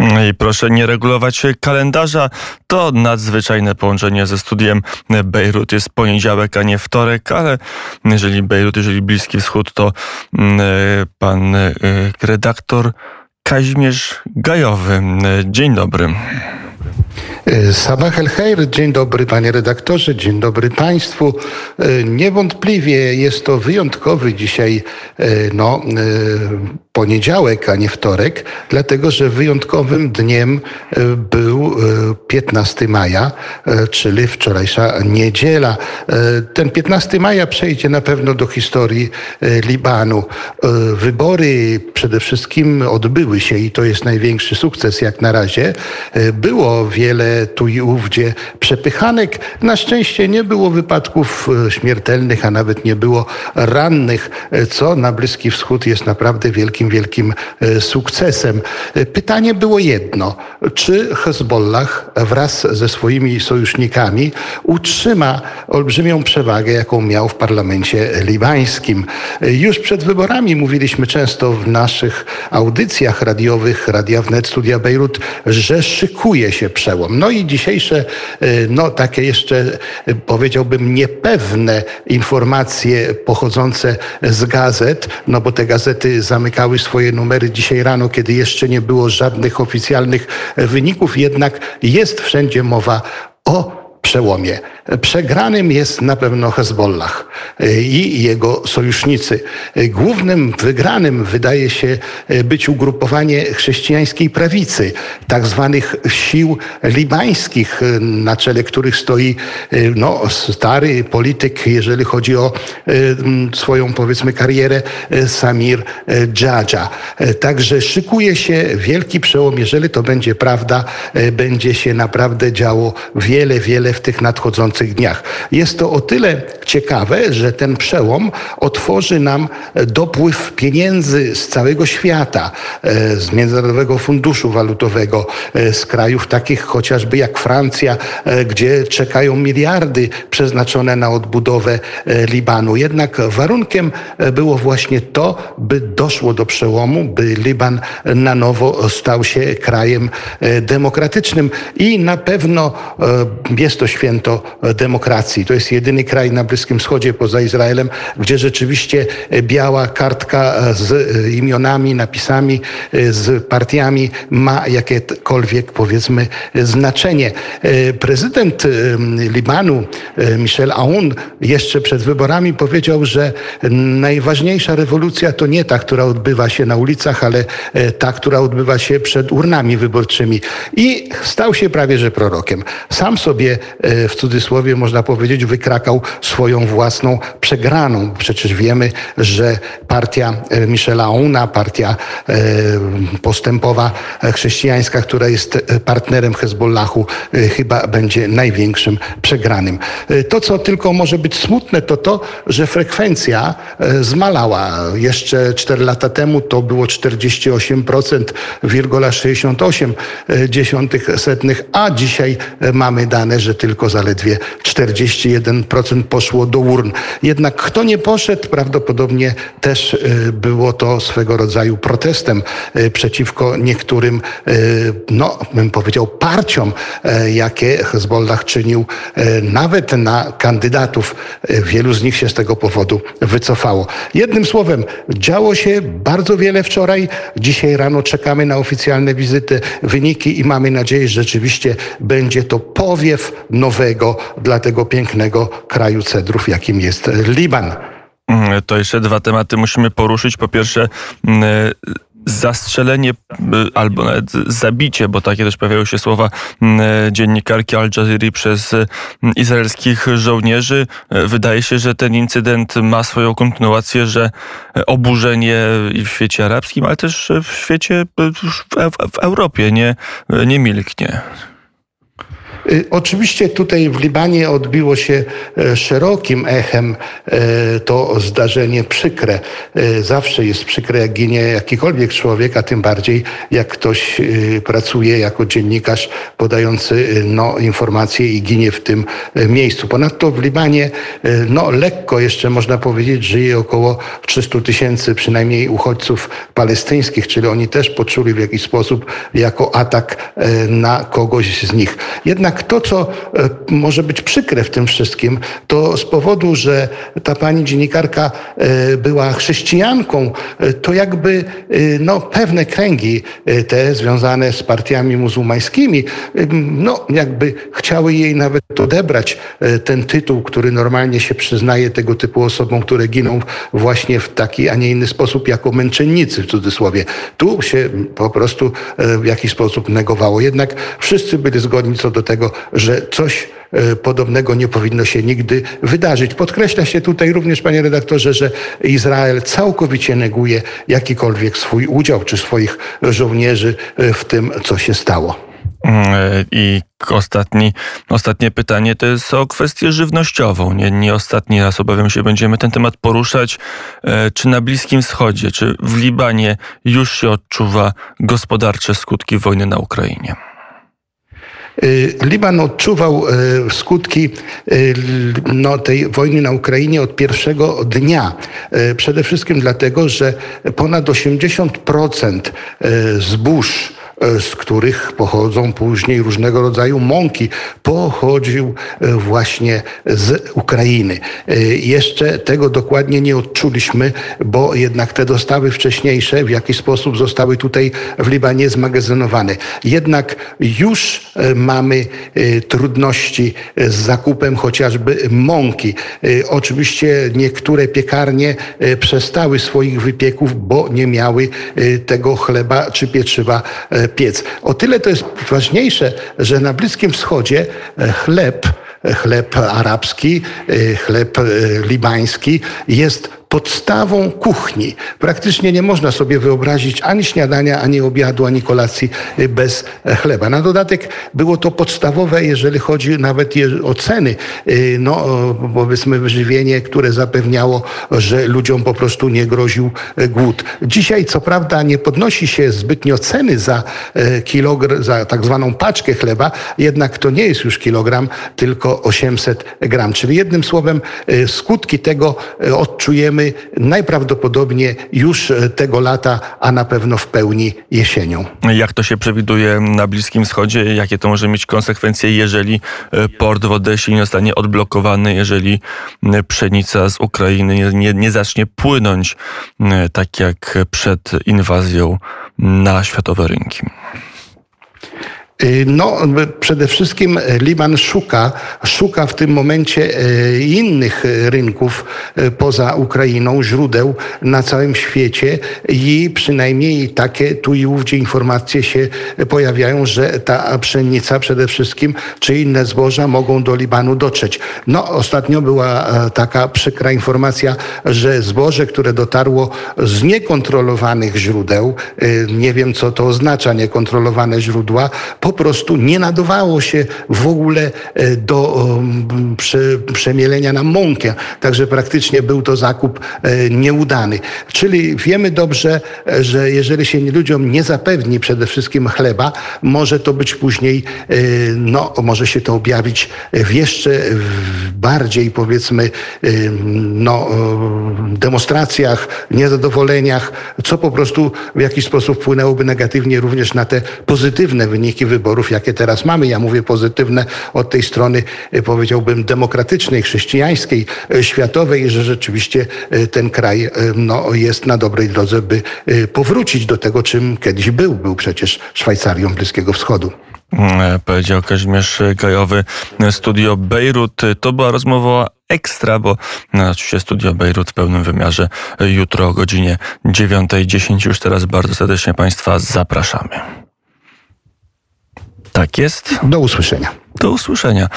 I proszę nie regulować kalendarza. To nadzwyczajne połączenie ze studiem Bejrut jest poniedziałek, a nie wtorek, ale jeżeli Bejrut, jeżeli Bliski Wschód, to mm, pan y, redaktor Kazimierz Gajowy. Dzień dobry. Sabah el Khair, dzień dobry panie redaktorze, dzień dobry państwu. Niewątpliwie jest to wyjątkowy dzisiaj no, poniedziałek, a nie wtorek, dlatego że wyjątkowym dniem e, był 15 e, maja, e, czyli wczorajsza niedziela. Ten 15 maja przejdzie na pewno do historii Libanu. Wybory przede wszystkim odbyły się i to jest największy sukces jak na razie. Było wiele tu i ówdzie przepychanek. Na szczęście nie było wypadków śmiertelnych, a nawet nie było rannych, co na Bliski Wschód jest naprawdę wielkim wielkim e, sukcesem. E, pytanie było jedno. Czy Hezbollah wraz ze swoimi sojusznikami utrzyma olbrzymią przewagę, jaką miał w parlamencie libańskim? E, już przed wyborami mówiliśmy często w naszych audycjach radiowych, Radia Wnet, Studia Bejrut, że szykuje się przełom. No i dzisiejsze, no takie jeszcze powiedziałbym niepewne informacje pochodzące z gazet, no bo te gazety zamykały swoje numery dzisiaj rano, kiedy jeszcze nie było żadnych oficjalnych wyników, jednak jest wszędzie mowa o przełomie. Przegranym jest na pewno Hezbollah i jego sojusznicy. Głównym wygranym wydaje się być ugrupowanie chrześcijańskiej prawicy, tak zwanych sił libańskich, na czele których stoi no, stary polityk, jeżeli chodzi o swoją powiedzmy karierę, Samir Dżadża. Także szykuje się wielki przełom. Jeżeli to będzie prawda, będzie się naprawdę działo wiele, wiele w tych nadchodzących dniach. Jest to o tyle ciekawe, że ten przełom otworzy nam dopływ pieniędzy z całego świata, e, z Międzynarodowego Funduszu Walutowego, e, z krajów takich chociażby jak Francja, e, gdzie czekają miliardy przeznaczone na odbudowę Libanu. Jednak warunkiem było właśnie to, by doszło do przełomu, by Liban na nowo stał się krajem demokratycznym i na pewno jest to święto demokracji. To jest jedyny kraj na Bliskim Wschodzie poza Izraelem, gdzie rzeczywiście biała kartka z imionami, napisami, z partiami ma jakiekolwiek powiedzmy znaczenie. Prezydent Libanu Michel Aoun jeszcze przed wyborami powiedział, że najważniejsza rewolucja to nie ta, która odbywa się na ulicach, ale ta, która odbywa się przed urnami wyborczymi. I stał się prawie że prorokiem. Sam sobie E, w cudzysłowie można powiedzieć, wykrakał swoją własną przegraną. Przecież wiemy, że partia e, Michela Auna, partia e, postępowa chrześcijańska, która jest partnerem Hezbollahu, chyba będzie największym przegranym. To, co tylko może być smutne, to to, że frekwencja zmalała. Jeszcze 4 lata temu to było 48,68 setnych, a dzisiaj mamy dane, że tylko zaledwie 41% poszło do urn. Jednak kto nie poszedł, prawdopodobnie też y, było to swego rodzaju protestem y, przeciwko niektórym, y, no bym powiedział, parciom, jakie Hezbollah czynił nawet na kandydatów. Wielu z nich się z tego powodu wycofało. Jednym słowem, działo się bardzo wiele wczoraj. Dzisiaj rano czekamy na oficjalne wizyty, wyniki i mamy nadzieję, że rzeczywiście będzie to powiew nowego dla tego pięknego kraju cedrów, jakim jest Liban. Mm, to jeszcze dwa tematy musimy poruszyć. Po pierwsze, mm, zastrzelenie albo nawet zabicie, bo takie też pojawiają się słowa dziennikarki Al Jazeera przez izraelskich żołnierzy. Wydaje się, że ten incydent ma swoją kontynuację, że oburzenie w świecie arabskim, ale też w świecie, w, w Europie nie, nie milknie. Y, Oczywiście tutaj w Libanie odbiło się e, szerokim echem e, to zdarzenie przykre. E, Zawsze jest przykre, jak ginie jakikolwiek człowiek, a tym bardziej jak ktoś y, pracuje jako dziennikarz podający y, no, informacje i ginie w tym miejscu. Ponadto w Libanie no, lekko jeszcze można powiedzieć żyje około 300 tysięcy przynajmniej uchodźców palestyńskich, czyli oni też poczuli w jakiś sposób jako atak na kogoś z nich. Jednak to, co e, może być przykre w tym wszystkim, to z powodu, że ta pani dziennikarka e, była chrześcijanką, e, to jakby no, pewne kręgi, te związane z partiami muzułmańskimi, no, jakby chciały jej nawet odebrać ten tytuł, który normalnie się przyznaje tego typu osobom, które giną właśnie w taki, a nie inny sposób, jako męczennicy w cudzysłowie. Tu się po prostu w jakiś sposób negowało. Jednak wszyscy byli zgodni co do tego, że coś e, podobnego nie powinno się nigdy wydarzyć. Podkreśla się tutaj również, panie redaktorze, że Izrael całkowicie neguje jakikolwiek swój udział czy swoich żołnierzy e, w tym, co się stało. Mm, I ostatni, ostatnie pytanie to jest o kwestię żywnościową. Nie, nie ostatni raz obawiam się, będziemy ten temat poruszać. E, Czy na Bliskim Wschodzie, czy w Libanie już się odczuwa gospodarcze skutki wojny na Ukrainie? Y, Liban odczuwał y, skutki y, no, tej wojny na Ukrainie od pierwszego dnia. Przede wszystkim dlatego, że ponad 80% y, zbóż z których pochodzą później różnego rodzaju mąki, pochodził y, właśnie z Ukrainy. Y, Jeszcze tego dokładnie nie odczuliśmy, bo jednak te dostawy wcześniejsze w jakiś sposób zostały tutaj w Libanie zmagazynowane. Jednak już mamy trudności z zakupem chociażby mąki. Oczywiście niektóre piekarnie przestały swoich wypieków, bo nie miały tego chleba czy pieczywa piec. O tyle to jest ważniejsze, że na Bliskim Wschodzie e, chleb, e, chleb arabski, e, chleb libański jest podstawą kuchni. Praktycznie nie można sobie wyobrazić ani śniadania, ani obiadu, ani kolacji y, bez e, chleba. Na dodatek było to podstawowe, jeżeli chodzi nawet o ceny, y, no powiedzmy wyżywienie, które zapewniało, że ludziom po prostu nie groził e, głód. Dzisiaj co prawda nie podnosi się zbytnio ceny za e, kilogram, za tak zwaną paczkę chleba, jednak to nie jest już kilogram, tylko 800 gram. Czyli jednym słowem skutki tego e, najprawdopodobniej już e, tego lata, a na pewno w pełni jesienią. Jak to się przewiduje na Bliskim Wschodzie? Jakie to może mieć konsekwencje, jeżeli e, port w Odessie nie zostanie odblokowany, jeżeli pszenica z Ukrainy nie, nie, nie zacznie płynąć tak jak przed inwazją na światowe rynki? Y, No, przede wszystkim Liban szuka, szuka w tym momencie e, innych e, rynków e, poza Ukrainą, źródeł na całym świecie i przynajmniej takie tu i ówdzie informacje się pojawiają, że ta pszenica przede wszystkim, czy inne zboża mogą do Libanu dotrzeć. No, ostatnio była e, taka przykra informacja, że zboże, które dotarło z niekontrolowanych źródeł, e, nie wiem co to oznacza, niekontrolowane źródła, po prostu nie nadawało się w ogóle e, do um, prze, przemielenia na mąkę. Także praktycznie był to zakup e, nieudany. Czyli wiemy dobrze, e, że jeżeli się ludziom nie zapewni przede wszystkim chleba, może to być później, no może się to objawić w jeszcze bardziej powiedzmy no, demonstracjach, niezadowoleniach, co po prostu w jakiś sposób wpłynęłoby negatywnie również na te pozytywne wyniki wyborów, jakie teraz mamy. Ja mówię pozytywne od tej strony, e, powiedziałbym, demokratycznej, chrześcijańskiej, e, światowej, że rzeczywiście e, ten kraj no, jest na dobrej drodze, by powrócić do tego, czym kiedyś był. Był przecież Szwajcarią Bliskiego Wschodu. E, Powiedział Kazimierz Gajowy, Studio Bejrut. To była rozmowa ekstra, bo oczywiście Studio Bejrut w pełnym wymiarze jutro o godzinie 9.10. Już teraz bardzo serdecznie Państwa zapraszamy. Tak jest. Do usłyszenia. Do usłyszenia.